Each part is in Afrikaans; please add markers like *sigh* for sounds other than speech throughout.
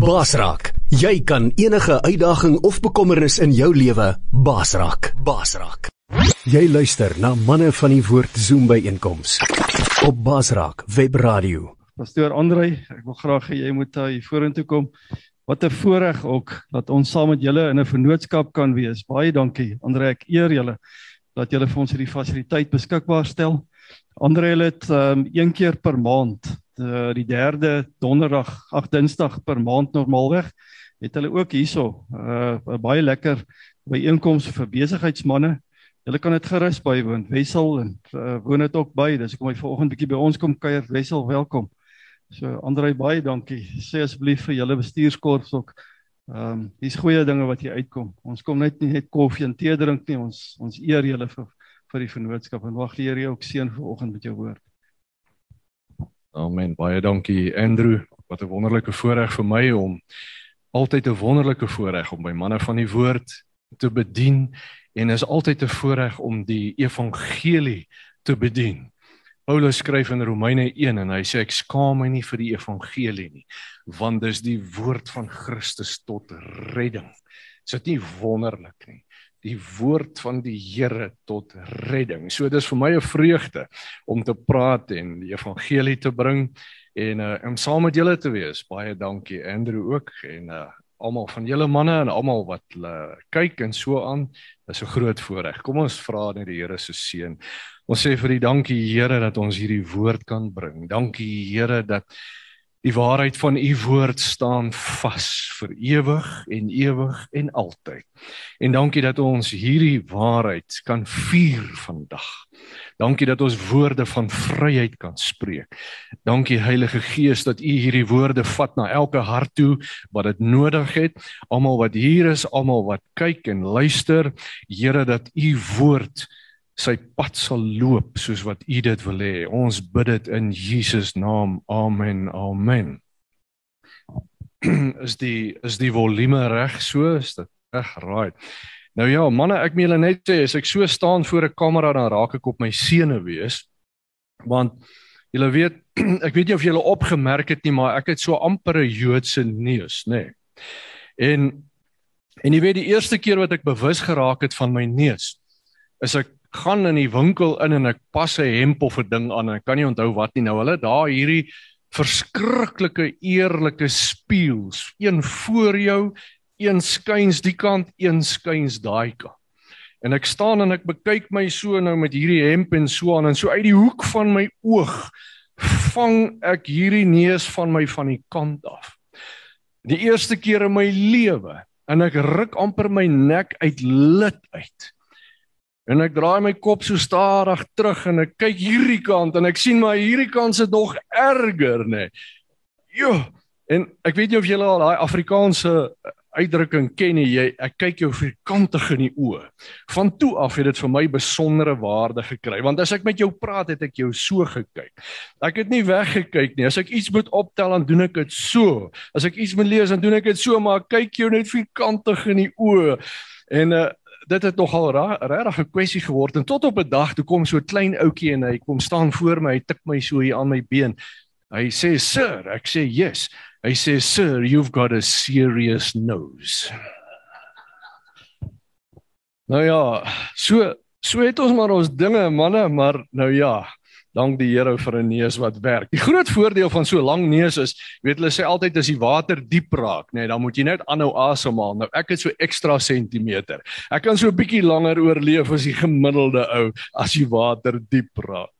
Basraak, jy kan enige uitdaging of bekommernis in jou lewe basraak. Basraak. Jy luister na manne van die woord Zoom by einkoms op Basraak Web Radio. Pastoor Andrei, ek wil graag hê jy moet hier vorentoe kom. Wat 'n voorreg ook dat ons saam met julle in 'n vennootskap kan wees. Baie dankie Andrei, ek eer julle dat julle vir ons hierdie fasiliteit beskikbaar stel. Andrei het um, een keer per maand, die, die derde donderdag, ag Dinsdag per maand normaalweg, het hulle ook hierso 'n uh, baie lekker byeenkoms vir besigheidsmande. Julle kan dit gerus bywoon. Wessel en uh, woon dit ook by. Dis kom hy vanoggend bietjie by ons kom kuier. Wessel, welkom. So Andrei, baie dankie. Sê asseblief vir julle bestuurskorps ook Ehm um, dis goeie dinge wat hier uitkom. Ons kom net nie net koffie en tee drink nie. Ons ons eer julle vir vir die vennootskap en wag leer jy ook seën vanoggend met jou woord. Amen. Baie dankie Andrew. Wat 'n wonderlike voorreg vir my om altyd 'n wonderlike voorreg om by manne van die woord te bedien en is altyd 'n voorreg om die evangelie te bedien. Paulus skryf in Romeine 1 en hy sê ek skaam my nie vir die evangelie nie want dis die woord van Christus tot redding. Is dit nie wonderlik nie? Die woord van die Here tot redding. So dis vir my 'n vreugde om te praat en die evangelie te bring en uh, om saam met julle te wees. Baie dankie Andrew ook en uh, almal van julle manne en almal wat uh, kyk en so aan. Dis 'n groot voorreg. Kom ons vra net die Here se seën. Ons sê vir die dankie Here dat ons hierdie woord kan bring. Dankie Here dat Die waarheid van u woord staan vas vir ewig en ewig en altyd. En dankie dat ons hierdie waarheid kan vier vandag. Dankie dat ons woorde van vryheid kan spreek. Dankie Heilige Gees dat u hierdie woorde vat na elke hart toe wat dit nodig het. Almal wat hier is, almal wat kyk en luister, Here dat u woord sy pad sal loop soos wat U dit wil hê. Ons bid dit in Jesus naam. Amen. Amen. *clears throat* is die is die volume reg so? Is dit reg? Right. Nou ja, manne, ek moet julle net sê as ek so staan voor 'n kamera dan raak ek op my sene wees. Want julle weet, *clears throat* ek weet nie of julle opgemerk het nie, maar ek het so amper 'n Joodse neus, nê. Nee. En en jy weet die eerste keer wat ek bewus geraak het van my neus, is ek gaan in die winkel in en ek pas 'n hemp of 'n ding aan en ek kan nie onthou wat nie. Nou hulle daar hierdie verskriklike eerlike spieëls een voor jou een skuins die kant een skuins daai kant. En ek staan en ek bekyk my so nou met hierdie hemp en so aan en so uit die hoek van my oog vang ek hierdie neus van my van die kant af. Die eerste keer in my lewe en ek ruk amper my nek uit lid uit En ek draai my kop so stadig terug en ek kyk hierdie kant en ek sien maar hierdie kant se nog erger nê. Nee. Jo, en ek weet nie of julle al daai Afrikaanse uitdrukking ken nie. Jy ek kyk jou vierkantig in die oë. Van toe af het dit vir my besondere waarde gekry want as ek met jou praat het ek jou so gekyk. Ek het nie weggekyk nie. As ek iets moet optel dan doen ek dit so. As ek iets moet lees dan doen ek dit so maar ek kyk jou net vierkantig in die oë. En uh, dit het nogal regtig 'n kwessie geword en tot op 'n dag toe kom so 'n klein ouetjie en hy kom staan voor my, hy tik my so hier aan my been. Hy sê, "Sir," ek sê, "Yes." Hy sê, "Sir, you've got a serious nose." Nou ja, so so het ons maar ons dinge, manne, maar nou ja, dank die Here vir 'n neus wat werk. Die groot voordeel van so lank neus is, weet hulle sê altyd as die water diep raak, nê, nee, dan moet jy net aanhou asemhaal. Nou ek het so ekstra sentimeter. Ek kan so 'n bietjie langer oorleef as die gemiddelde ou as die water diep raak.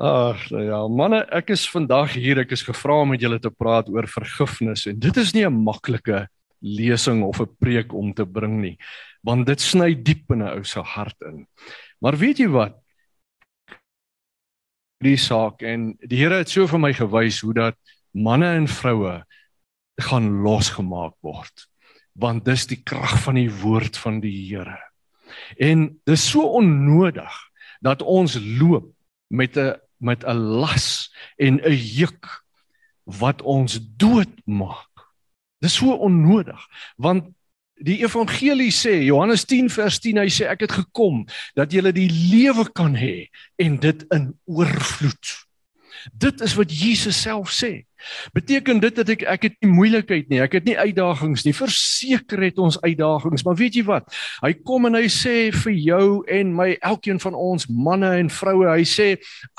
Ag, nou ja, manne, ek is vandag hier, ek is gevra om met julle te praat oor vergifnis en dit is nie 'n maklike lesing of 'n preek om te bring nie, want dit sny diep in 'n ou se hart in. Maar weet jy wat? Die saak en die Here het so vir my gewys hoe dat manne en vroue gaan losgemaak word want dis die krag van die woord van die Here. En dis so onnodig dat ons loop met 'n met 'n las en 'n juk wat ons doodmaak. Dis so onnodig want Die evangelie sê Johannes 10 vers 10 hy sê ek het gekom dat julle die lewe kan hê en dit in oorvloed. Dit is wat Jesus self sê. Beteken dit dat ek ek het nie moeilikheid nie, ek het nie uitdagings nie. Verseker het ons uitdagings, maar weet jy wat? Hy kom en hy sê vir jou en my, elkeen van ons manne en vroue, hy sê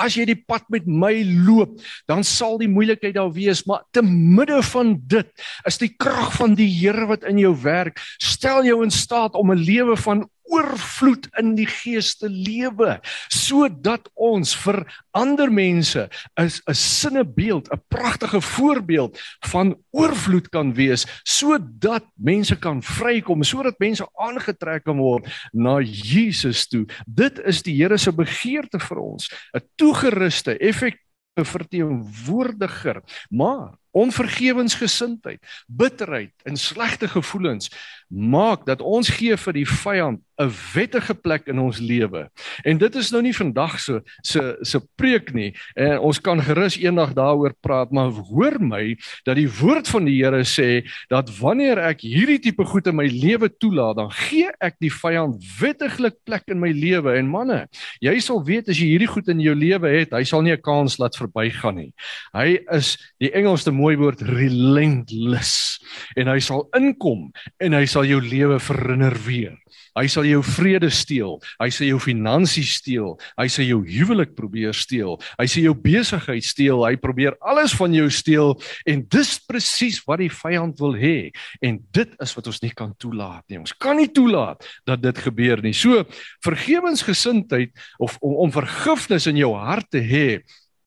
as jy die pad met my loop, dan sal die moeilikheid daar wees, maar te midde van dit is die krag van die Here wat in jou werk. Stel jou in staat om 'n lewe van oorvloed in die gees te lewe sodat ons vir ander mense is 'n sinnebeeld, 'n pragtige voorbeeld van oorvloed kan wees sodat mense kan vrykom, sodat mense aangetrek kan word na Jesus toe. Dit is die Here se begeerte vir ons, 'n toegeruste, effektiewe verteenwoordiger, maar onvergewensgesindheid, bitterheid en slegte gevoelens maak dat ons gee vir die vyand 'n wettige plek in ons lewe. En dit is nou nie vandag se se se preek nie. En ons kan gerus eendag daaroor praat, maar hoor my dat die woord van die Here sê dat wanneer ek hierdie tipe goed in my lewe toelaat, dan gee ek die vyand wettiglik plek in my lewe. En manne, jy sal weet as jy hierdie goed in jou lewe het, hy sal nie 'n kans laat verbygaan nie. Hy is die Engelse mooi woord relentless en hy sal inkom en hy sal jou lewe verrinner weer. Hy sal jou vrede steel, hy sal jou finansies steel, hy sal jou huwelik probeer steel, hy sal jou besigheid steel, hy probeer alles van jou steel en dis presies wat die vyand wil hê en dit is wat ons nie kan toelaat nie. Ons kan nie toelaat dat dit gebeur nie. So vergewensgesindheid of om, om vergifnis in jou hart te hê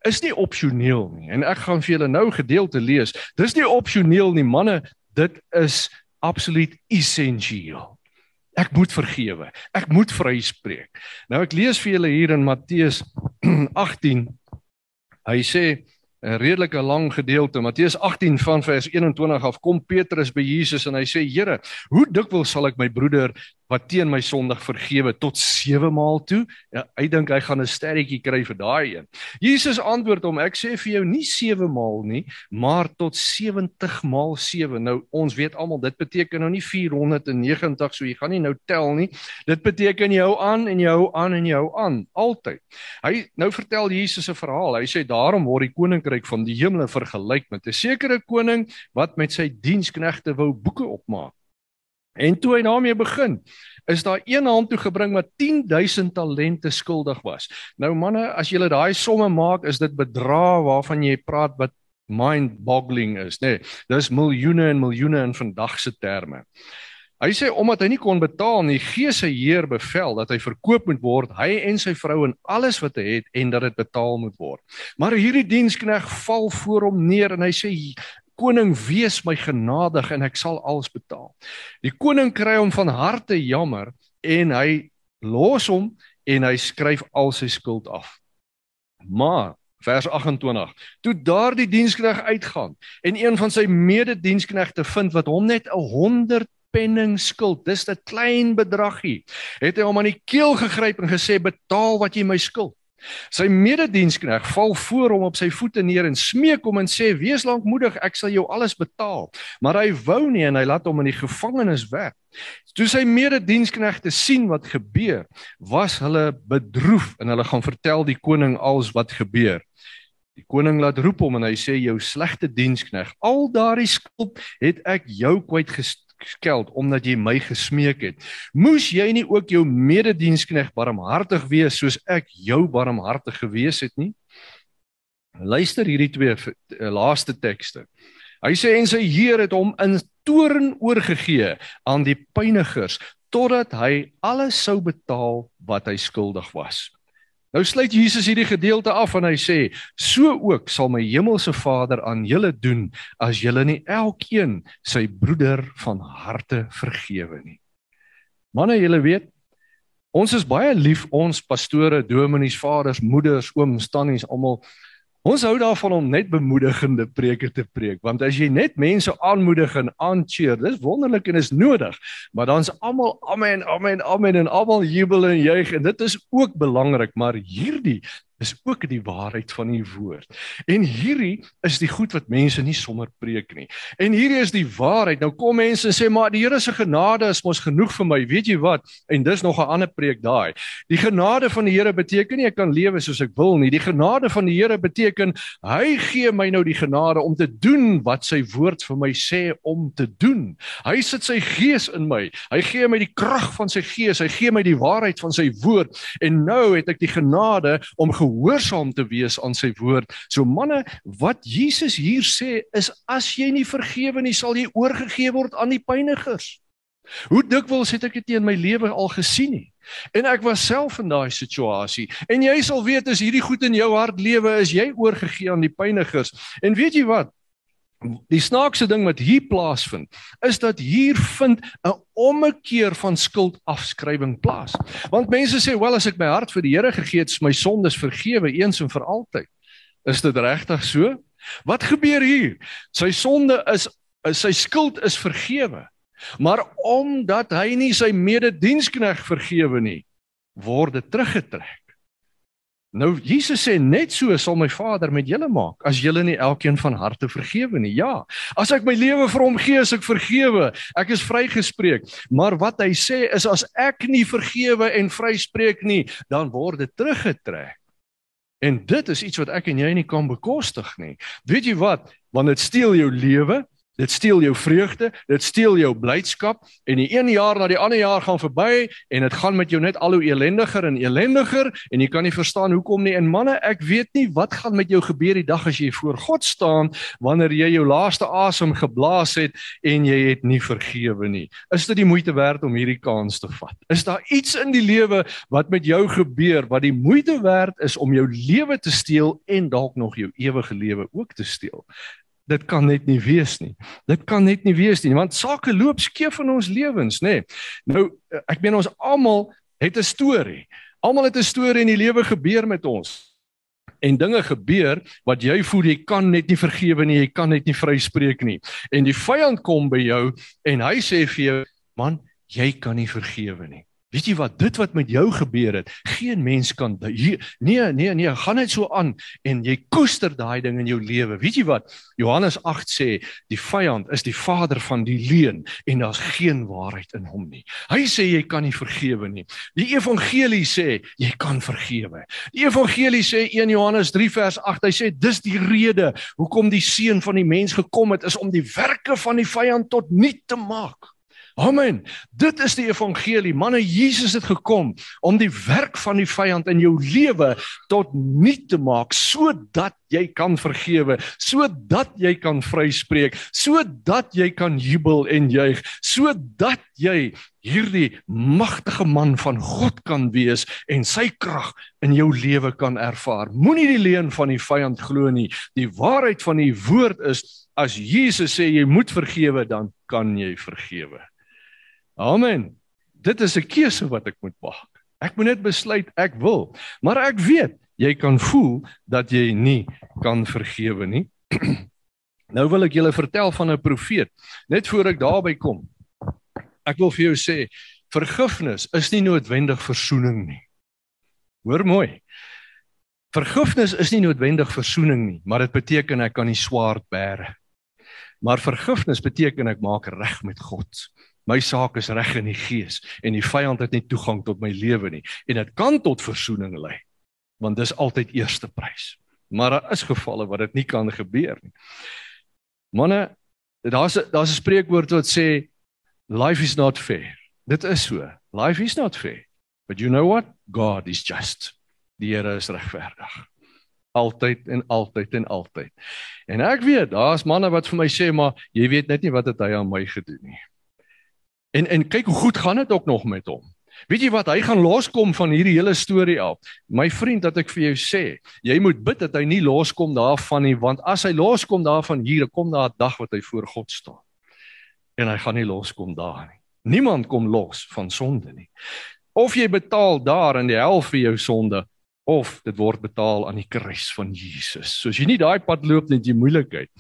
is nie opsioneel nie. En ek gaan vir julle nou gedeelte lees. Dis nie opsioneel nie, manne, dit is absoluut essensieel. Ek moet vergewe. Ek moet vryspreek. Nou ek lees vir julle hier in Matteus *clears throat* 18. Hy sê 'n redelike lang gedeelte Matteus 18 van vers 21 af kom Petrus by Jesus en hy sê Here, hoe dikwels sal ek my broeder wat teen my sondig vergewe tot 7 maal toe. Ja, hy dink hy gaan 'n sterretjie kry vir daai een. Jesus antwoord hom: Ek sê vir jou nie 7 maal nie, maar tot 70 maal 7. Nou ons weet almal dit beteken nou nie 490, so jy gaan nie nou tel nie. Dit beteken jy hou aan en jy hou aan en jy hou aan altyd. Hy nou vertel Jesus 'n verhaal. Hy sê daarom word die koninkryk van die hemele vergelyk met 'n sekere koning wat met sy diensknegte wou boeke opmaak. En toe hy daarmee begin, is daar een hand toe gebring wat 10000 talente skuldig was. Nou manne, as julle daai somme maak, is dit bedrae waarvan jy praat wat mind-boggling is, nê. Nee, dis miljoene en miljoene in vandag se terme. Hy sê omdat hy nie kon betaal nie, gee sy heer bevel dat hy verkoop moet word, hy en sy vrou en alles wat hy het en dat dit betaal moet word. Maar hierdie dienskneg val voor hom neer en hy sê koning wees my genadig en ek sal alles betaal. Die koning kry hom van harte jammer en hy los hom en hy skryf al sy skuld af. Maar vers 28. Toe daardie dienskneg uitgaan en een van sy medediensknegte vind wat hom net 'n 100 penning skuld, dis 'n klein bedragie, het hy hom aan die keel gegryp en gesê betaal wat jy my skuld. Sy mededienskneg val voor hom op sy voete neer en smeek hom en sê: "Wees lankmoedig, ek sal jou alles betaal." Maar hy wou nie en hy laat hom in die gevangenis werk. Toe sy medediensknegte sien wat gebeur, was hulle bedroef en hulle gaan vertel die koning alles wat gebeur. Die koning laat roep hom en hy sê: "Jou slegte dienskneg, al daardie skuld het ek jou kwyt gestuur skeld omdat jy my gesmeek het. Moes jy nie ook jou mededienskneg barmhartig wees soos ek jou barmhartig gewees het nie? Luister hierdie twee eh, laaste tekste. Hy sê en sy Heer het hom in toorn oorgegee aan die pynigers totdat hy alles sou betaal wat hy skuldig was. Nou sluit Jesus hierdie gedeelte af en hy sê: "So ook sal my hemelse Vader aan julle doen as julle nie elkeen sy broeder van harte vergewe nie." Manne, julle weet, ons is baie lief ons pastore, dominees, vaders, moeders, ooms, tannies, almal Ons hou daarvan om net bemoedigende preke te preek, want as jy net mense aanmoedig en aancheer, dis wonderlik en is nodig, maar dan's almal amen, amen, amen en almal jubel en juig en dit is ook belangrik, maar hierdie is ook die waarheid van die woord. En hierdie is die goed wat mense nie sommer preek nie. En hierdie is die waarheid. Nou kom mense en sê maar die Here se genade is mos genoeg vir my. Weet jy wat? En dis nog 'n ander preek daai. Die genade van die Here beteken nie ek kan lewe soos ek wil nie. Die genade van die Here beteken hy gee my nou die genade om te doen wat sy woord vir my sê om te doen. Hy sit sy gees in my. Hy gee my die krag van sy gees. Hy gee my die waarheid van sy woord. En nou het ek die genade om gehoorsaam te wees aan sy woord. So manne, wat Jesus hier sê is as jy nie vergewe nie, sal jy oorgegee word aan die pynigers. Hoe dikwels het ek dit in my lewe al gesien nie. En ek was self in daai situasie. En jy sal weet as hierdie goed in jou hart lewe is jy oorgegee aan die pynigers. En weet jy wat? Die snaakse ding wat hier plaasvind is dat hier vind 'n ommekeer van skuldafskrywing plaas. Want mense sê, "Wel as ek my hart vir die Here gegee het, is my sondes vergewe eens en vir altyd." Is dit regtig so? Wat gebeur hier? Sy sonde is sy skuld is vergewe. Maar omdat hy nie sy mededienskneg vergewe nie, word dit teruggetrek. Nou Jesus sê net so sal my Vader met julle maak as julle nie elkeen van harte vergewe nie. Ja, as ek my lewe vir hom gee, as ek vergewe, ek is vrygespreek. Maar wat hy sê is as ek nie vergewe en vryspreek nie, dan word dit teruggetrek. En dit is iets wat ek en jy nie kan bekostig nie. Weet jy wat? Want dit steel jou lewe, Dit steel jou vreugde, dit steel jou blydskap en die een jaar na die ander jaar gaan verby en dit gaan met jou net al hoe elendiger en elendiger en jy kan nie verstaan hoekom nie. En manne, ek weet nie wat gaan met jou gebeur die dag as jy voor God staan wanneer jy jou laaste asem geblaas het en jy het nie vergewe nie. Is dit die moeite werd om hierdie kans te vat? Is daar iets in die lewe wat met jou gebeur wat die moeite werd is om jou lewe te steel en dalk nog jou ewige lewe ook te steel? Dit kan net nie wees nie. Dit kan net nie wees nie, want sake loop skeef in ons lewens, nê. Nou ek meen ons almal het 'n storie. Almal het 'n storie in die lewe gebeur met ons. En dinge gebeur wat jy voel jy kan net nie vergewe nie, jy kan net nie vryspreek nie. En die vyand kom by jou en hy sê vir jou, man, jy kan nie vergewe nie. Weet jy wat dit wat met jou gebeur het, geen mens kan hier nee nee nee, gaan net so aan en jy koester daai ding in jou lewe. Weet jy wat? Johannes 8 sê die vyand is die vader van die leuen en daar's geen waarheid in hom nie. Hy sê jy kan nie vergewe nie. Die evangelie sê jy kan vergewe. Die evangelie sê 1 Johannes 3 vers 8, hy sê dis die rede hoekom die seun van die mens gekom het is om die werke van die vyand tot nul te maak. Amen. Dit is die evangelie. Manne, Jesus het gekom om die werk van die vyand in jou lewe tot nul te maak sodat jy kan vergewe, sodat jy kan vryspreek, sodat jy kan jubel en juig, sodat jy hierdie magtige man van God kan wees en sy krag in jou lewe kan ervaar. Moenie die leuen van die vyand glo nie. Die waarheid van die woord is as Jesus sê jy moet vergewe, dan kan jy vergewe. Amen. Dit is 'n keuse wat ek moet maak. Ek moet net besluit ek wil. Maar ek weet jy kan voel dat jy nie kan vergewe nie. *clears throat* nou wil ek julle vertel van 'n profeet net voor ek daarby kom. Ek wil vir jou sê vergifnis is nie noodwendig verzoening nie. Hoor mooi. Vergifnis is nie noodwendig verzoening nie, maar dit beteken ek kan die swaard bære. Maar vergifnis beteken ek maak reg met God. My saak is reg in die gees en die vyand het nie toegang tot my lewe nie en dit kan tot verzoening lei. Want dis altyd eerste prys. Maar daar is gevalle wat dit nie kan gebeur nie. Manne, daar's daar's 'n spreekwoord wat sê life is not fair. Dit is so. Life is not fair. But you know what? God is just. Die Here is regverdig. Altyd en altyd en altyd. En ek weet, daar's manne wat vir my sê, maar jy weet net nie wat het hy aan my gedoen nie. En en kyk hoe goed gaan dit ook nog met hom. Weet jy wat, hy gaan loskom van hierdie hele storie af. My vriend, dat ek vir jou sê, jy moet bid dat hy nie loskom daarvan nie, want as hy loskom daarvan hier, kom daar 'n dag wat hy voor God staan. En hy gaan nie loskom daar nie. Niemand kom los van sonde nie. Of jy betaal daar in die hel vir jou sonde of dit word betaal aan die kruis van Jesus. So as jy nie daai pad loop net jy moeilikheid.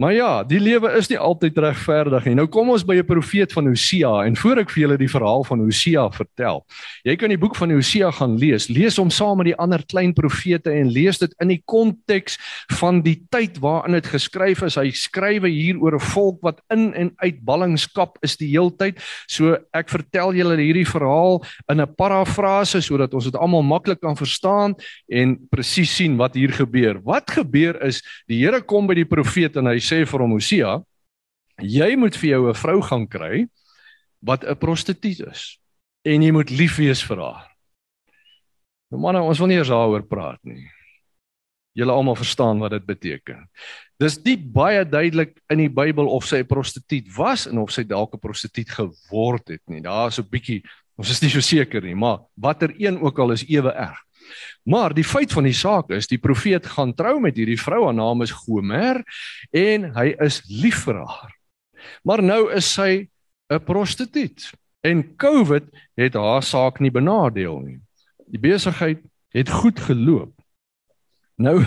Maar ja, die lewe is nie altyd regverdig nie. Nou kom ons by 'n profeet van Hosea en voor ek vir julle die verhaal van Hosea vertel. Jy kan die boek van Hosea gaan lees. Lees hom saam met die ander klein profete en lees dit in die konteks van die tyd waarin dit geskryf is. Hy skrywe hier oor 'n volk wat in en uit ballingskap is die heeltyd. So ek vertel julle hierdie verhaal in 'n parafrase sodat ons dit almal maklik kan verstaan en presies sien wat hier gebeur. Wat gebeur is die Here kom by die profeet en hy sê vir hom Hosea, jy moet vir jou 'n vrou gaan kry wat 'n prostituut is en jy moet lief wees vir haar. Nou manne, ons wil nie eers daaroor praat nie. Julle almal verstaan wat dit beteken. Dis nie baie duidelik in die Bybel of sy 'n prostituut was en of sy dalk 'n prostituut geword het nie. Daar's 'n bietjie, ons is nie so seker nie, maar watter een ook al is ewe erg. Maar die feit van die saak is die profeet gaan trou met hierdie vrou, haar naam is Gomer en hy is lief vir haar. Maar nou is sy 'n prostituut en COVID het haar saak nie benadeel nie. Die besigheid het goed geloop. Nou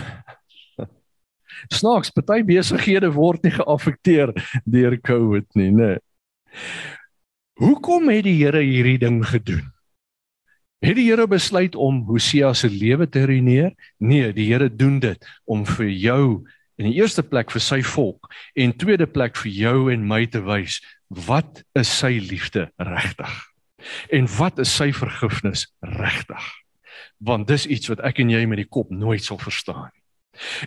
*laughs* snaaks, party besighede word nie geaffekteer deur COVID nie, né? Hoekom het die Here hierdie ding gedoen? Het die Here besluit om Hosea se lewe te ruïneer? Nee, die Here doen dit om vir jou in die eerste plek vir sy volk en tweede plek vir jou en my te wys wat is sy liefde regtig? En wat is sy vergifnis regtig? Want dis iets wat ek en jy met die kop nooit sal verstaan nie.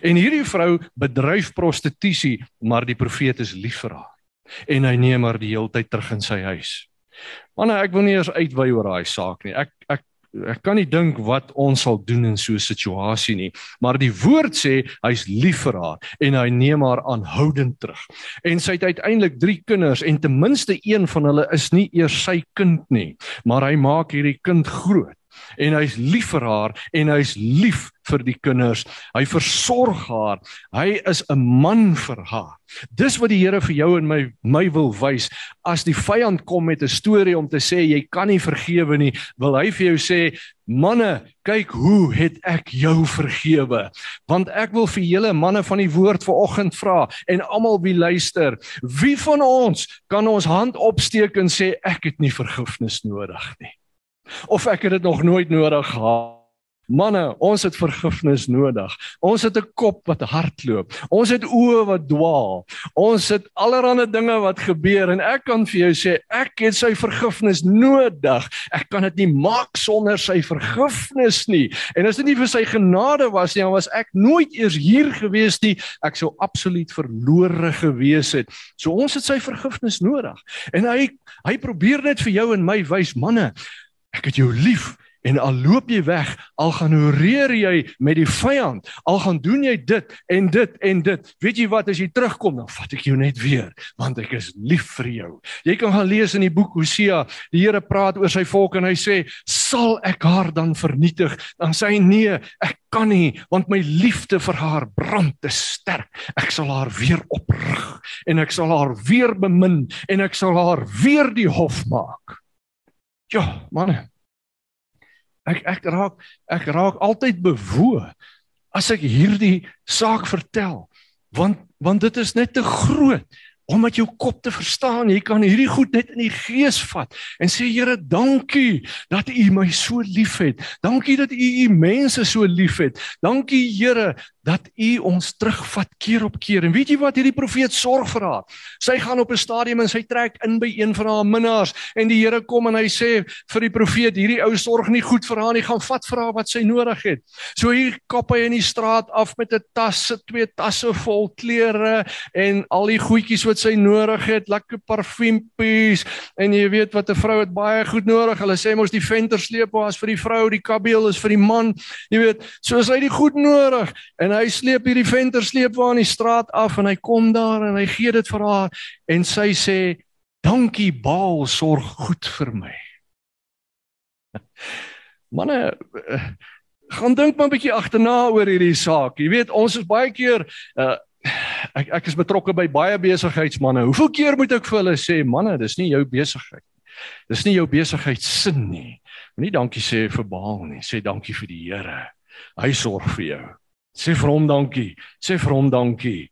En hierdie vrou bedryf prostitusie, maar die profeet is lief vir haar. En hy neem haar die hele tyd terug in sy huis. Manne, ek wil nie eers uitwy oor daai saak nie. Ek ek ek kan nie dink wat ons sal doen in so 'n situasie nie, maar die woord sê hy's lief vir haar en hy neem haar aanhoudend terug. En sy het uiteindelik 3 kinders en ten minste een van hulle is nie eers sy kind nie, maar hy maak hierdie kind groot en hy's lief vir haar en hy's lief vir die kinders. Hy versorg haar. Hy is 'n man vir haar. Dis wat die Here vir jou en my my wil wys. As die vyand kom met 'n storie om te sê jy kan nie vergewe nie, wil hy vir jou sê, "Manne, kyk hoe het ek jou vergewe." Want ek wil vir julle manne van die woord vanoggend vra en almal wie luister, wie van ons kan ons hand opsteek en sê ek het nie vergifnis nodig nie? Of ek het dit nog nooit nodig gehad. Manne, ons het vergifnis nodig. Ons het 'n kop wat hardloop. Ons het oë wat dwaal. Ons het allerlei dinge wat gebeur en ek kan vir jou sê ek het sy vergifnis nodig. Ek kan dit nie maak sonder sy vergifnis nie. En as dit nie vir sy genade was nie, dan was ek nooit eers hier gewees nie. Ek sou absoluut verlore gewees het. So ons het sy vergifnis nodig. En hy hy probeer net vir jou en my wys, manne, Ek het jou lief en al loop jy weg, al gaan horeer jy met die vyand, al gaan doen jy dit en dit en dit. Weet jy wat as jy terugkom, dan vat ek jou net weer, want ek is lief vir jou. Jy kan gaan lees in die boek Hosea, die Here praat oor sy volk en hy sê, "Sal ek haar dan vernietig?" Dan sê hy, "Nee, ek kan nie, want my liefde vir haar brand te sterk. Ek sal haar weer oprig en ek sal haar weer bemin en ek sal haar weer die hof maak." Ja, manne. Ek ek raak ek raak altyd bewoe as ek hierdie saak vertel. Want want dit is net te groot om met jou kop te verstaan. Jy kan hierdie goed net in die gees vat en sê Here, dankie dat U my so liefhet. Dankie dat U U mense so liefhet. Dankie Here dat U ons terugvat keer op keer. En weet jy wat hierdie profeet sorg vir haar? Sy gaan op 'n stadium en sy trek in by een van haar minnaars en die Here kom en hy sê vir die profeet hierdie ou sorg nie goed vir haar nie, gaan vat vir haar wat sy nodig het. So hier kap hy in die straat af met 'n tas, se twee tasse vol klere en al die goedjies wat sy nodig het, lekker parfuumpies en jy weet wat 'n vrou het baie goed nodig. Hulle sê mos die venter sleep was vir die vrou, die kabeel is vir die man. Jy weet, so is hy die goed nodig en hy sleep hierdie venter sleep waar in die straat af en hy kom daar en hy gee dit vir haar en sy sê dankie Baal sorg goed vir my. *laughs* Manne eh, gaan dink maar 'n bietjie agterna oor hierdie saak. Jy weet ons is baie keer uh, ek ek is betrokke by baie besigheidsmense. Hoeveel keer moet ek vir hulle sê manne, dis nie jou besigheid. Dis nie jou besigheid sin nie. Moenie dankie sê vir Baal nie. Sê dankie vir die Here. Hy sorg vir jou. Sê vir hom dankie. Sê vir hom dankie.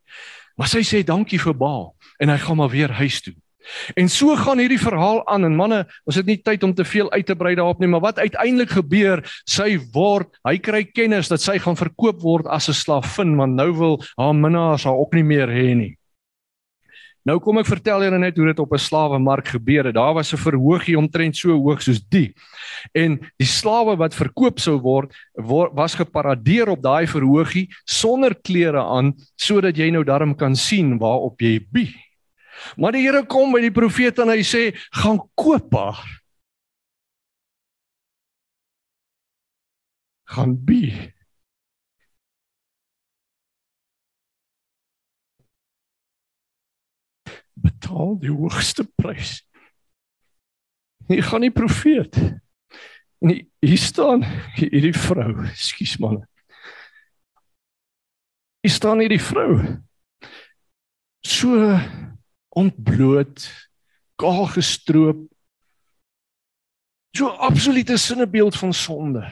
Maar sy sê dankie vir Baal en hy gaan maar weer huis toe. En so gaan hierdie verhaal aan en manne, ons het nie tyd om te veel uit te brei daarop nie, maar wat uiteindelik gebeur, sy word, hy kry kennis dat sy gaan verkoop word as 'n slavin, want nou wil haar minnaars haar ook nie meer hê nie. Nou kom ek vertel julle net hoe dit op 'n slawemark gebeur het. Daar was 'n verhoogie omtrent so hoog soos die. En die slawe wat verkoop sou word, word was geparadeer op daai verhoogie sonder klere aan sodat jy nou darm kan sien waarop jy bie. Maar die Here kom by die profeet en hy sê: "Gaan koop haar." Gaan bi. Betaal die hoogste prys. Jy gaan nie profeet. Nee, hier staan hierdie vrou, ekskuus man. Hier staan hierdie vrou. So ontbloot, kaal gestroop. So absolute sinnebeeld van sonde.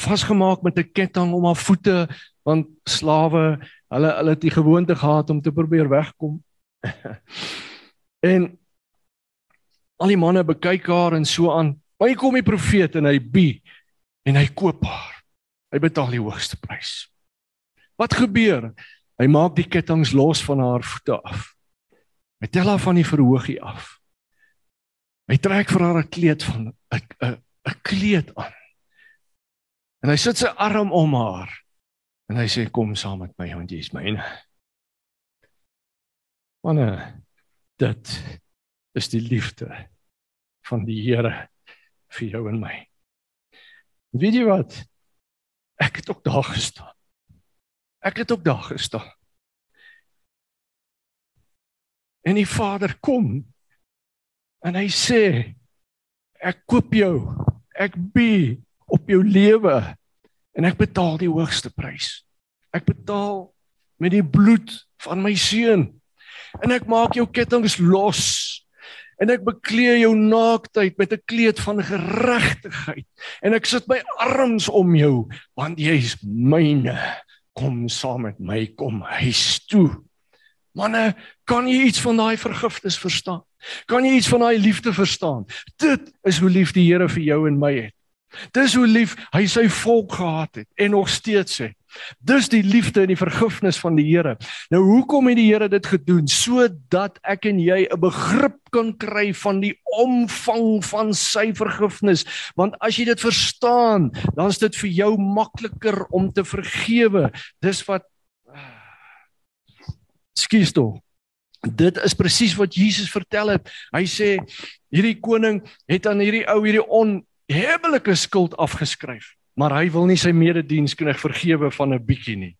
Vasgemaak met 'n ketting om haar voete want slawe, hulle hulle het die gewoonte gehad om te probeer wegkom. *laughs* en al die manne bekyk haar en so aan. Hier kom die profeet en hy bi en hy koop haar. Hy betaal die hoogste prys. Wat gebeur? Hy maak die kettinge los van haar voete af. Hy tel haar van die verhoogie af. Hy trek vir haar 'n kleed van 'n 'n 'n kleed aan. En hy sit sy arm om haar en hy sê kom saam met my want jy is myne. Wanne dit is die liefde van die Here vir jou en my. Weet jy wat? Ek het ook daar gestaan. Ek het ook daar gestaan. En die Vader kom en hy sê ek koop jou. Ek bi op jou lewe en ek betaal die hoogste prys. Ek betaal met die bloed van my seun. En ek maak jou kettinge los. En ek bekleë jou naaktheid met 'n kleed van geregtigheid. En ek sit my arms om jou want jy is myne. Kom saam met my kom huis toe. Manne, kan jy iets van daai vergifnis verstaan? Kan jy iets van daai liefde verstaan? Dit is hoe lief die Here vir jou en my het. Dis hoe lief hy sy volk gehad het en nog steeds het. Dis die liefde en die vergifnis van die Here. Nou hoekom het die Here dit gedoen? Sodat ek en jy 'n begrip kan kry van die omvang van sy vergifnis. Want as jy dit verstaan, dan is dit vir jou makliker om te vergewe. Dis wat Skus tog. Dit is presies wat Jesus vertel het. Hy sê hierdie koning het aan hierdie ou hierdie onhebbelike skuld afgeskryf, maar hy wil nie sy mededienskneg vergewe van 'n bietjie nie.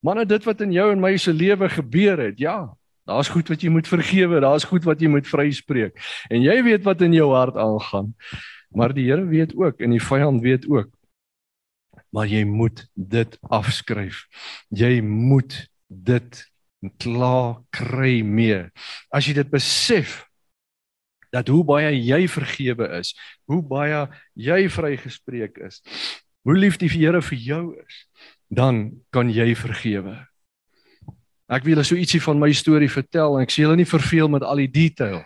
Manne, dit wat in jou en my se lewe gebeur het, ja, daar's goed wat jy moet vergewe, daar's goed wat jy moet vryspreek. En jy weet wat in jou hart aangaan. Maar die Here weet ook en die vyand weet ook. Maar jy moet dit afskryf. Jy moet dit klaar kry mee. As jy dit besef dat hoe baie jy vergewe is, hoe baie jy vrygespreek is, hoe lief die Here vir jou is, dan kan jy vergewe. Ek wil julle so ietsie van my storie vertel en ek sê julle nie verveel met al die detail.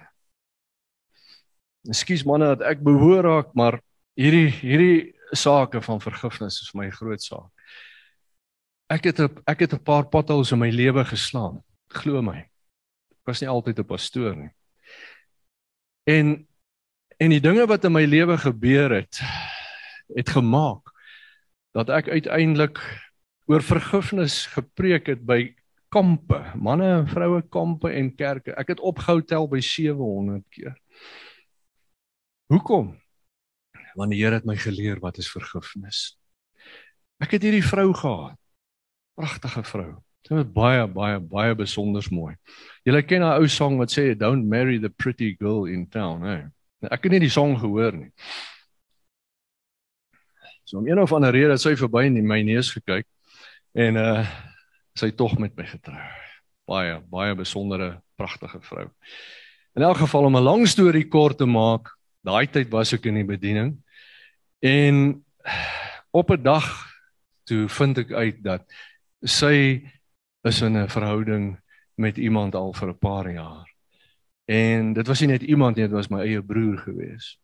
Ekskuus manne dat ek behoor raak, maar hierdie hierdie sake van vergifnis is my groot saak. Ek het op, ek het 'n paar potholes in my lewe geslaan. Glo my. Ek was nie altyd 'n pastoor nie. En en die dinge wat in my lewe gebeur het, het gemaak dat ek uiteindelik oor vergifnis gepreek het by kampe, manne en vroue kampe en kerke. Ek het opgehou tel by 700 keer. Hoekom? Want die Here het my geleer wat is vergifnis. Ek het hierdie vrou gehad pragtige vrou. Sy was baie baie baie besonders mooi. Jy ken daai ou song wat sê don't marry the pretty girl in town, hè. Nee. Ek het nie die song gehoor nie. So om een of ander rede het sy verby in my neus gekyk en uh sy tog met my getrou. Baie baie besondere pragtige vrou. In elk geval om 'n lang storie kort te maak, daai tyd was ek in die bediening en op 'n dag toe vind ek uit dat sy is in 'n verhouding met iemand al vir 'n paar jaar. En dit was nie net iemand nie, dit was my eie broer gewees.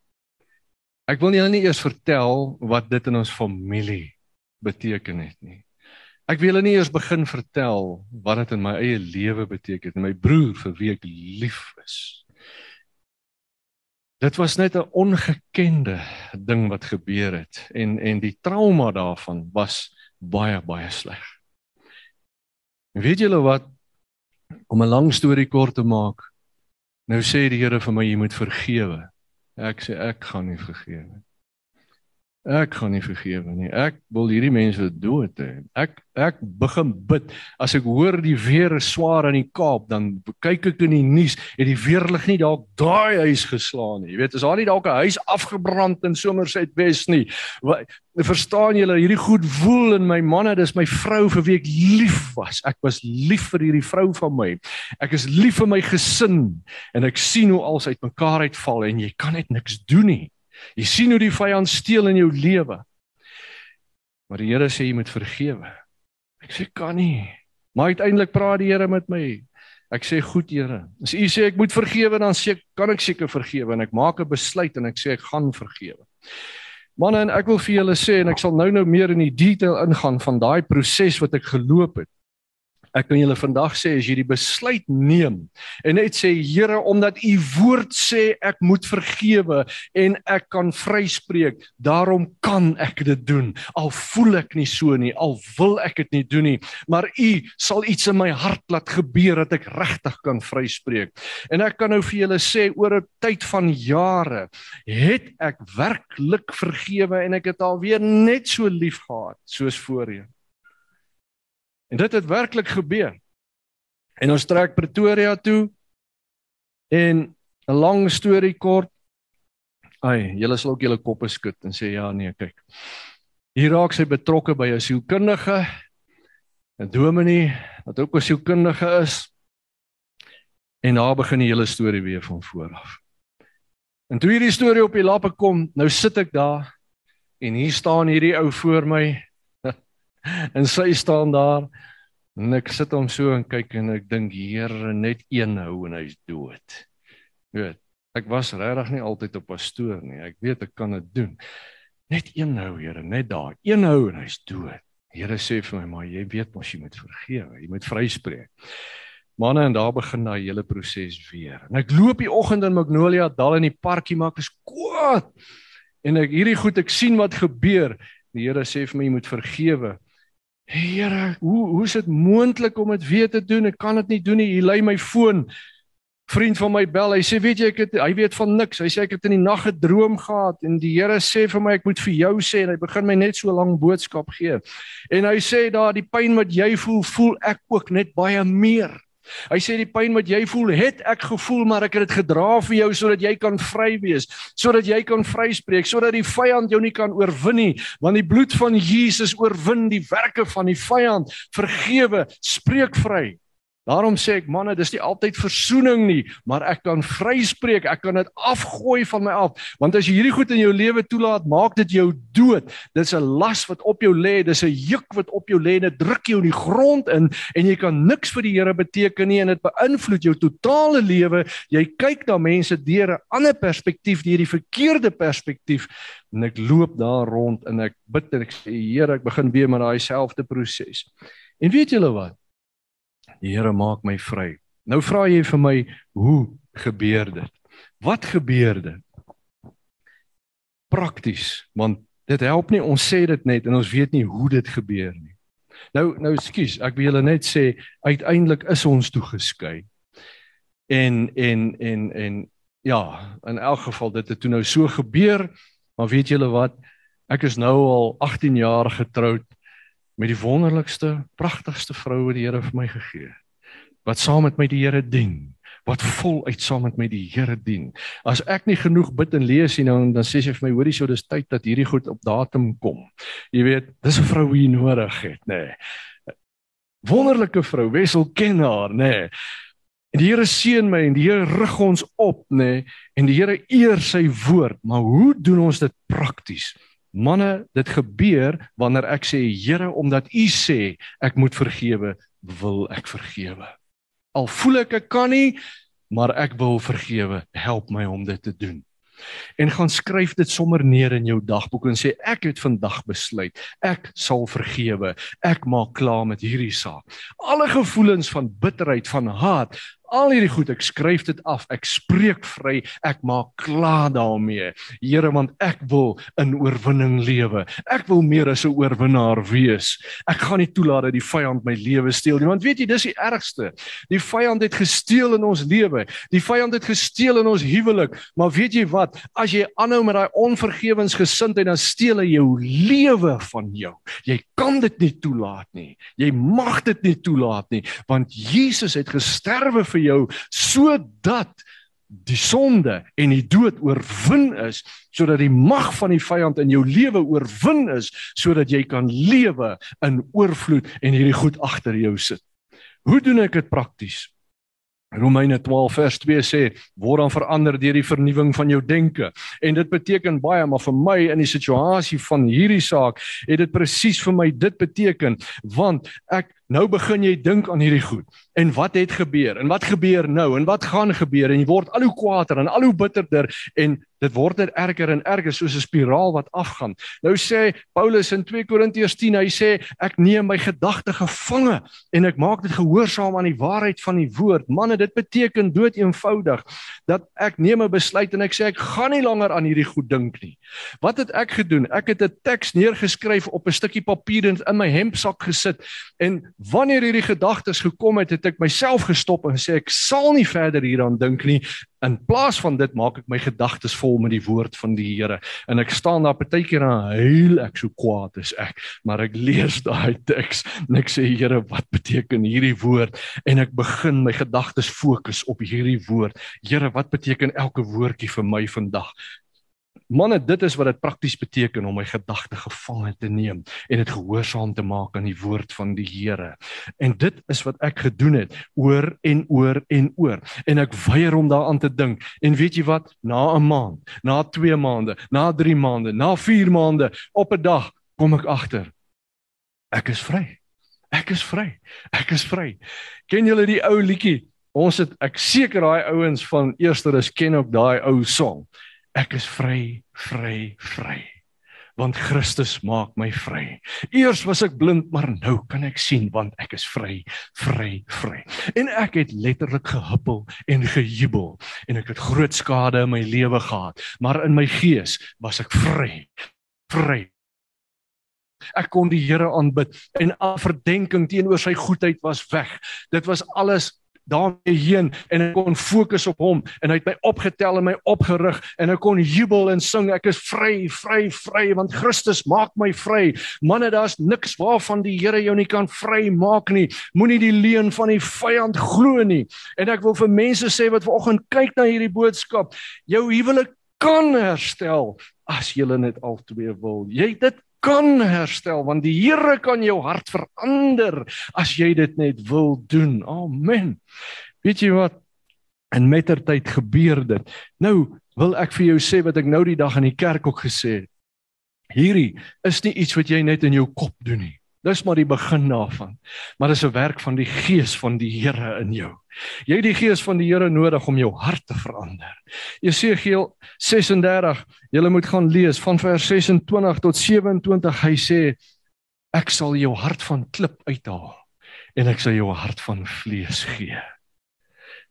Ek wil julle nie eers vertel wat dit in ons familie beteken het nie. Ek wil julle nie eers begin vertel wat dit in my eie lewe beteken het, my broer vir wie ek lief is. Dit was net 'n ongekende ding wat gebeur het en en die trauma daarvan was baie baie sleg. Weet julle wat om 'n lang storie kort te maak? Nou sê die Here vir my jy moet vergewe. Ek sê ek gaan nie vergewe nie. Ek kan nie vergewe nie. Ek wil hierdie mense dood hê. Ek ek begin bid. As ek hoor die weer is swaar in die Kaap, dan kyk ek in die nuus, het die weerlig nie dalk daai huis geslaan nie. Jy weet, is daar nie dalk 'n huis afgebrand in Somerset Wes nie. Wat verstaan julle, hierdie goed woel in my manne, dis my vrou vir wie ek lief was. Ek was lief vir hierdie vrou van my. Ek is lief vir my gesin en ek sien hoe alles uitmekaar uitval en jy kan net niks doen nie. Jy sien hoe die vyand steel in jou lewe. Maar die Here sê jy moet vergewe. Ek sê kan nie. Maar uiteindelik praat die Here met my. Ek sê goed Here. As U sê ek moet vergewe dan sê ek kan ek seker vergewe en ek maak 'n besluit en ek sê ek gaan vergewe. Manne ek wil vir julle sê en ek sal nou nou meer in die detail ingaan van daai proses wat ek geloop het. Ek kan julle vandag sê as jy die besluit neem en net sê Here omdat u woord sê ek moet vergewe en ek kan vryspreek, daarom kan ek dit doen. Al voel ek nie so nie, al wil ek dit nie doen nie, maar u sal iets in my hart laat gebeur dat ek regtig kan vryspreek. En ek kan nou vir julle sê oor 'n tyd van jare het ek werklik vergewe en ek het alweer net so lief gehad soos voorheen. En dit het werklik gebeur. En ons trek Pretoria toe en 'n lang storie kort. Ai, julle sal ook julle koppe skud en sê ja nee, kyk. Hier raak sy betrokke by 'n sielkundige, 'n dominee wat ook 'n sielkundige is. En daar begin die hele storie weer van voor af. En toe hierdie storie op die lappe kom, nou sit ek daar en hier staan hierdie ou voor my *laughs* en sy staan daar en ek sit hom so en kyk en ek dink Here net een hou en hy's dood. Jy weet, ek was regtig nie altyd op pastoor nie. Ek weet ek kan dit doen. Net een hou Here, net daar. Een hou en hy's dood. Here sê vir my, maar jy weet mos jy moet vergewe. Jy moet vryspreek. Manne en daar begin daai hele proses weer. En ek loop die oggend in Magnolia Dal in die parkie maak is kwaad. En ek hierdie goed ek sien wat gebeur. Die Here sê vir my jy moet vergewe. Here, hoe hoe is dit moontlik om dit weer te doen? Ek kan dit nie doen nie. Hy lei my foon. Vriend van my bel. Hy sê, "Weet jy, ek het hy weet van niks." Hy sê ek het in die nag 'n droom gehad en die Here sê vir my ek moet vir jou sê en hy begin my net so lank boodskap gee. En hy sê daar die pyn wat jy voel, voel ek ook net baie meer. Hy sê die pyn wat jy voel, het ek gevoel, maar ek het dit gedra vir jou sodat jy kan vry wees, sodat jy kan vryspreek, sodat die vyand jou nie kan oorwin nie, want die bloed van Jesus oorwin die werke van die vyand. Vergewe, spreek vry. Daarom sê ek manne, dis nie altyd versoening nie, maar ek kan vryspreek, ek kan dit afgooi van my af. Want as jy hierdie goed in jou lewe toelaat, maak dit jou dood. Dis 'n las wat op jou lê, dis 'n juk wat op jou lê en dit druk jou in die grond in en jy kan niks vir die Here beteken nie en dit beïnvloed jou totale lewe. Jy kyk na mense deur 'n ander perspektief, deur die verkeerde perspektief en ek loop daar rond en ek bid en ek sê Here, ek begin weer met daai selfde proses. En weet julle wat? Die Here maak my vry. Nou vra jy vir my, hoe gebeur dit? Wat gebeur dit? Prakties, want dit help nie ons sê dit net en ons weet nie hoe dit gebeur nie. Nou nou skus, ek wil julle net sê uiteindelik is ons toegeskei. En en en en ja, in elk geval dit het toe nou so gebeur, maar weet julle wat? Ek is nou al 18 jaar getroud met die wonderlikste, pragtigste vrou wat die Here vir my gegee het. Wat saam met my die Here dien, wat voluit saam met my die Here dien. As ek nie genoeg bid en lees nie, nou dan sê sy vir my, hoorie, so dis tyd dat hierdie goed op datum kom. Jy weet, dis 'n vrou wie nodig het, nê. Nee. Wonderlike vrou, Wessel ken haar, nê. Nee. En die Here seën my en die Here rig ons op, nê, nee, en die Here eer sy woord. Maar hoe doen ons dit prakties? Manne, dit gebeur wanneer ek sê Here, omdat U sê ek moet vergewe, wil ek vergewe. Al voel ek ek kan nie, maar ek wil vergewe. Help my om dit te doen. En gaan skryf dit sommer neer in jou dagboek en sê ek het vandag besluit ek sal vergewe. Ek maak klaar met hierdie saak. Alle gevoelens van bitterheid, van haat, al hierdie goed, ek skryf dit af. Ek spreek vry. Ek maak klaar daarmee. Here, want ek wil in oorwinning lewe. Ek wil meer as 'n oorwinnaar wees. Ek gaan nie toelaat dat die vyand my lewe steel nie. Want weet jy, dis die ergste. Die vyand het gesteel in ons lewe. Die vyand het gesteel in ons huwelik. Maar weet jy wat? As jy aanhou met daai onvergewensgesindheid, dan steel hy jou lewe van jou. Jy kan dit nie toelaat nie. Jy mag dit nie toelaat nie, want Jesus het gesterwe vir vir jou sodat die sonde en die dood oorwin is sodat die mag van die vyand in jou lewe oorwin is sodat jy kan lewe in oorvloed en hierdie goed agter jou sit. Hoe doen ek dit prakties? Romeine 12 vers 2 sê word dan verander deur die vernuwing van jou denke en dit beteken baie maar vir my in die situasie van hierdie saak het dit presies vir my dit beteken want ek Nou begin jy dink aan hierdie goed. En wat het gebeur? En wat gebeur nou? En wat gaan gebeur? En jy word al hoe kwaader en al hoe bitterder en dit word net erger en erger soos 'n spiraal wat afgaan. Nou sê Paulus in 2 Korintiërs 10, hy sê ek neem my gedagte gevange en ek maak dit gehoorsaam aan die waarheid van die woord. Manne, dit beteken dood eenvoudig dat ek neem 'n besluit en ek sê ek gaan nie langer aan hierdie goed dink nie. Wat het ek gedoen? Ek het 'n teks neergeskryf op 'n stukkie papier en in my hempsak gesit en wanneer hierdie gedagtes gekom het, het ek myself gestop en gesê ek sal nie verder hieraan dink nie. In plaas van dit maak ek my gedagtes vol met die woord van die Here en ek staan daar partykeer en huil ek so kwaad is ek, maar ek lees daai teks en ek sê Here, wat beteken hierdie woord? En ek begin my gedagtes fokus op hierdie woord. Here, wat beteken elke woordjie vir my vandag? Manne, dit is wat dit prakties beteken om my gedagte gevange te neem en dit gehoorsaam te maak aan die woord van die Here. En dit is wat ek gedoen het oor en oor en oor. En ek weier om daaraan te dink. En weet jy wat? Na 'n maand, na 2 maande, na 3 maande, na 4 maande, op 'n dag kom ek agter. Ek is vry. Ek is vry. Ek is vry. Ken julle die ou liedjie? Ons het ek seker daai ouens van eersteres ken ook daai ou song. Ek is vry, vry, vry. Want Christus maak my vry. Eers was ek blind, maar nou kan ek sien want ek is vry, vry, vry. En ek het letterlik gehuppel en gejubel en ek het groot skade in my lewe gehad, maar in my gees was ek vry. Vry. Ek kon die Here aanbid en al verdenking teenoor sy goedheid was weg. Dit was alles daarmee heen en ek kon fokus op hom en hy het my opgetel en my opgerig en ek kon jubel en sing ek is vry vry vry want Christus maak my vry. Manne daar's niks waarvan die Here jou nie kan vry maak nie. Moenie die leuen van die vyand glo nie. En ek wil vir mense sê wat vanoggend kyk na hierdie boodskap jou huwelik kan herstel as jy net albei wil. Jy dit kan herstel want die Here kan jou hart verander as jy dit net wil doen. Amen. Weet jy wat? In mettertyd gebeur dit. Nou wil ek vir jou sê wat ek nou die dag in die kerk ook gesê het. Hierdie is nie iets wat jy net in jou kop doen nie. Dis maar die begin daarvan. Maar dis 'n werk van die Gees van die Here in jou. Jy het die Gees van die Here nodig om jou hart te verander. Jesegiel 36, jy moet gaan lees van vers 26 tot 27. Hy sê ek sal jou hart van klip uithaal en ek sal jou hart van vlees gee.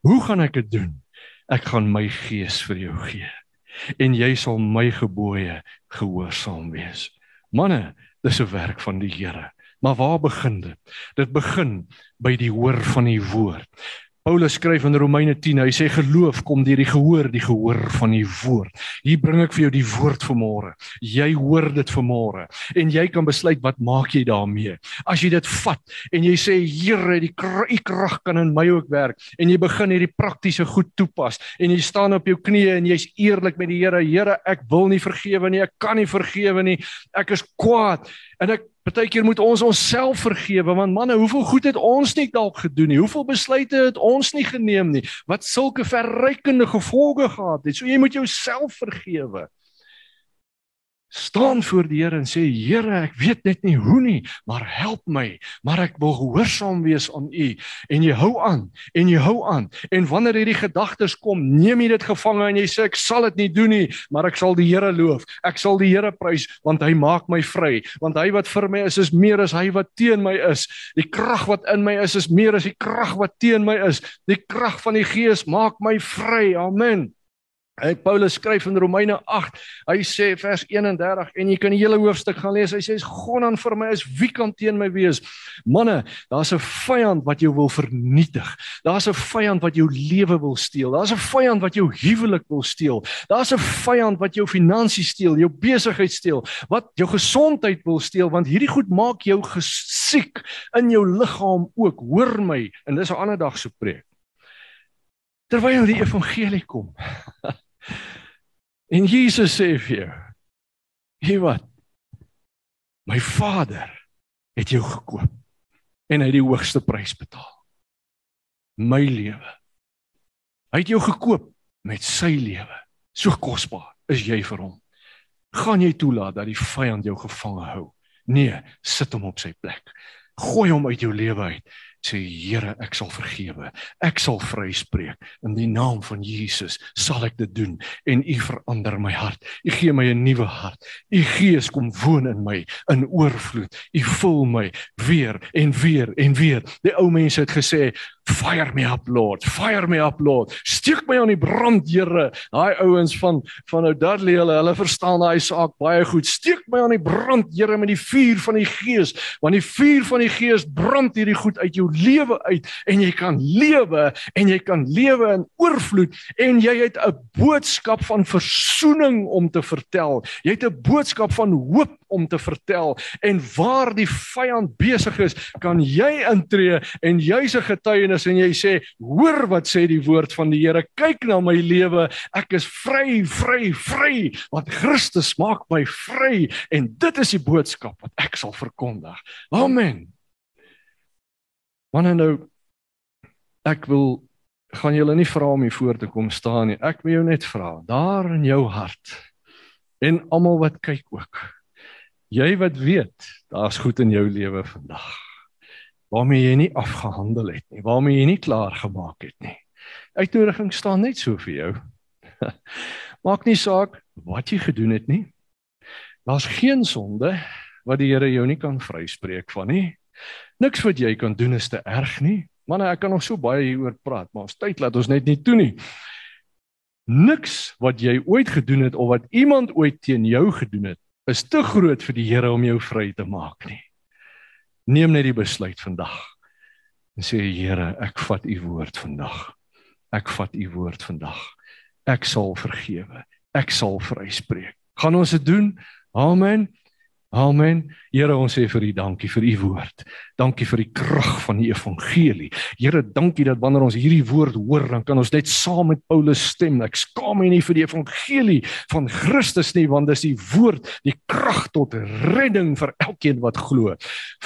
Hoe gaan ek dit doen? Ek gaan my Gees vir jou gee en jy sal my gebooie gehoorsaam wees. Manne, dis 'n werk van die Here. Maar waar begin dit? Dit begin by die hoor van die woord. Paulus skryf in Romeine 10, hy sê geloof kom deur die gehoor, die gehoor van die woord. Hier bring ek vir jou die woord vanmôre. Jy hoor dit vanmôre en jy kan besluit wat maak jy daarmee. As jy dit vat en jy sê Here, die u krag kan in my ook werk en jy begin hierdie praktiese goed toepas en jy staan op jou knieë en jy's eerlik met die Here, Here, ek wil nie vergewe nie, ek kan nie vergewe nie. Ek is kwaad en ek Partykeer moet ons onsself vergewe want manne, hoeveel goed het ons nie dalk gedoen nie? Hoeveel besluite het ons nie geneem nie wat sulke verrykende gevolge gehad het? So jy moet jouself vergewe. Staan voor die Here en sê Here, ek weet net nie hoe nie, maar help my, maar ek wil gehoorsaam wees aan U. En jy hou aan en jy hou aan. En wanneer hierdie gedagtes kom, neem jy dit gevange en jy sê ek sal dit nie doen nie, maar ek sal die Here loof. Ek sal die Here prys want hy maak my vry, want hy wat vir my is is meer as hy wat teen my is. Die krag wat in my is is meer as die krag wat teen my is. Die krag van die Gees maak my vry. Amen. Hy Paulus skryf in Romeine 8. Hy sê vers 31 en jy kan die hele hoofstuk gaan lees. Hy sê God aan vir my is wie kan teen my wees? Manne, daar's 'n vyand wat jou wil vernietig. Daar's 'n vyand wat jou lewe wil steel. Daar's 'n vyand wat jou huwelik wil steel. Daar's 'n vyand wat jou finansies steel, jou besigheid steel, wat jou gesondheid wil steel want hierdie goed maak jou siek in jou liggaam ook. Hoor my, en dis 'n ander dag se preek. Terwyl die evangelie kom. *laughs* En Jesus sê vir jou: "Hier wat? My Vader het jou gekoop en hy het die hoogste prys betaal. My lewe. Hy het jou gekoop met sy lewe. So kosbaar is jy vir hom. Gaan jy toelaat dat die vyand jou gevange hou? Nee, sit hom op sy plek. Gooi hom uit jou lewe uit sê Here, ek sal vergewe. Ek sal vryspreek in die naam van Jesus. Sal ek dit doen en U verander my hart. U gee my 'n nuwe hart. U Gees kom woon in my in oorvloed. U vul my weer en weer en weer. Die ou mense het gesê, "Fire me up, Lord. Fire me up, Lord. Steek my aan die brand, Here." Daai ouens van van ou Dudley, hulle hulle verstaan daai saak baie goed. Steek my aan die brand, Here, met die vuur van die Gees, want die vuur van die Gees brand hierdie goed uit jou lewe uit en jy kan lewe en jy kan lewe in oorvloed en jy het 'n boodskap van verzoening om te vertel. Jy het 'n boodskap van hoop om te vertel en waar die vyand besig is, kan jy intree en jy's 'n getuienis en jy sê, "Hoor wat sê die woord van die Here. Kyk na my lewe. Ek is vry, vry, vry, want Christus maak my vry." En dit is die boodskap wat ek sal verkondig. Amen. Wanneer nou ek wil gaan julle nie vra om hier voor te kom staan nie. Ek wil jou net vra, daar in jou hart en almal wat kyk ook. Jy wat weet, daar's goed in jou lewe vandag. Waarmee jy nie afgehandel het nie, waarmee jy nie klaar gemaak het nie. Uitnodiging staan net so vir jou. *laughs* Maak nie saak wat jy gedoen het nie. Daar's geen sonde wat die Here jou nie kan vryspreek van nie. Niks wat jy kan doen is te erg nie. Manne, ek kan nog so baie hieroor praat, maar ons tyd laat ons net nie toe nie. Niks wat jy ooit gedoen het of wat iemand ooit teen jou gedoen het, is te groot vir die Here om jou vry te maak nie. Neem net die besluit vandag en sê Here, ek vat u woord vandag. Ek vat u woord vandag. Ek sal vergewe. Ek sal vryspreek. Gaan ons dit doen? Amen. Amen. Here, ons sê vir U dankie vir U woord. Dankie vir die krag van die evangelie. Here, dankie dat wanneer ons hierdie woord hoor, dan kan ons net saam met Paulus stem. Ek skaam my nie vir die evangelie van Christus nie, want dis die woord, die krag tot redding vir elkeen wat glo.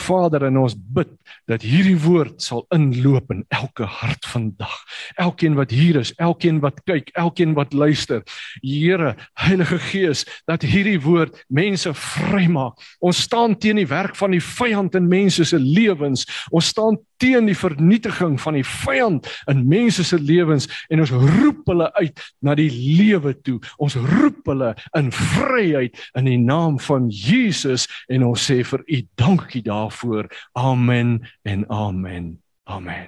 Vader, en ons bid dat hierdie woord sal inloop in elke hart vandag. Elkeen wat hier is, elkeen wat kyk, elkeen wat luister. Here, Heilige Gees, dat hierdie woord mense vrymaak Ons staan teen die werk van die vyand in mense se lewens. Ons staan teen die vernietiging van die vyand in mense se lewens en ons roep hulle uit na die lewe toe. Ons roep hulle in vryheid in die naam van Jesus en ons sê vir u dankie daarvoor. Amen en amen. Amen.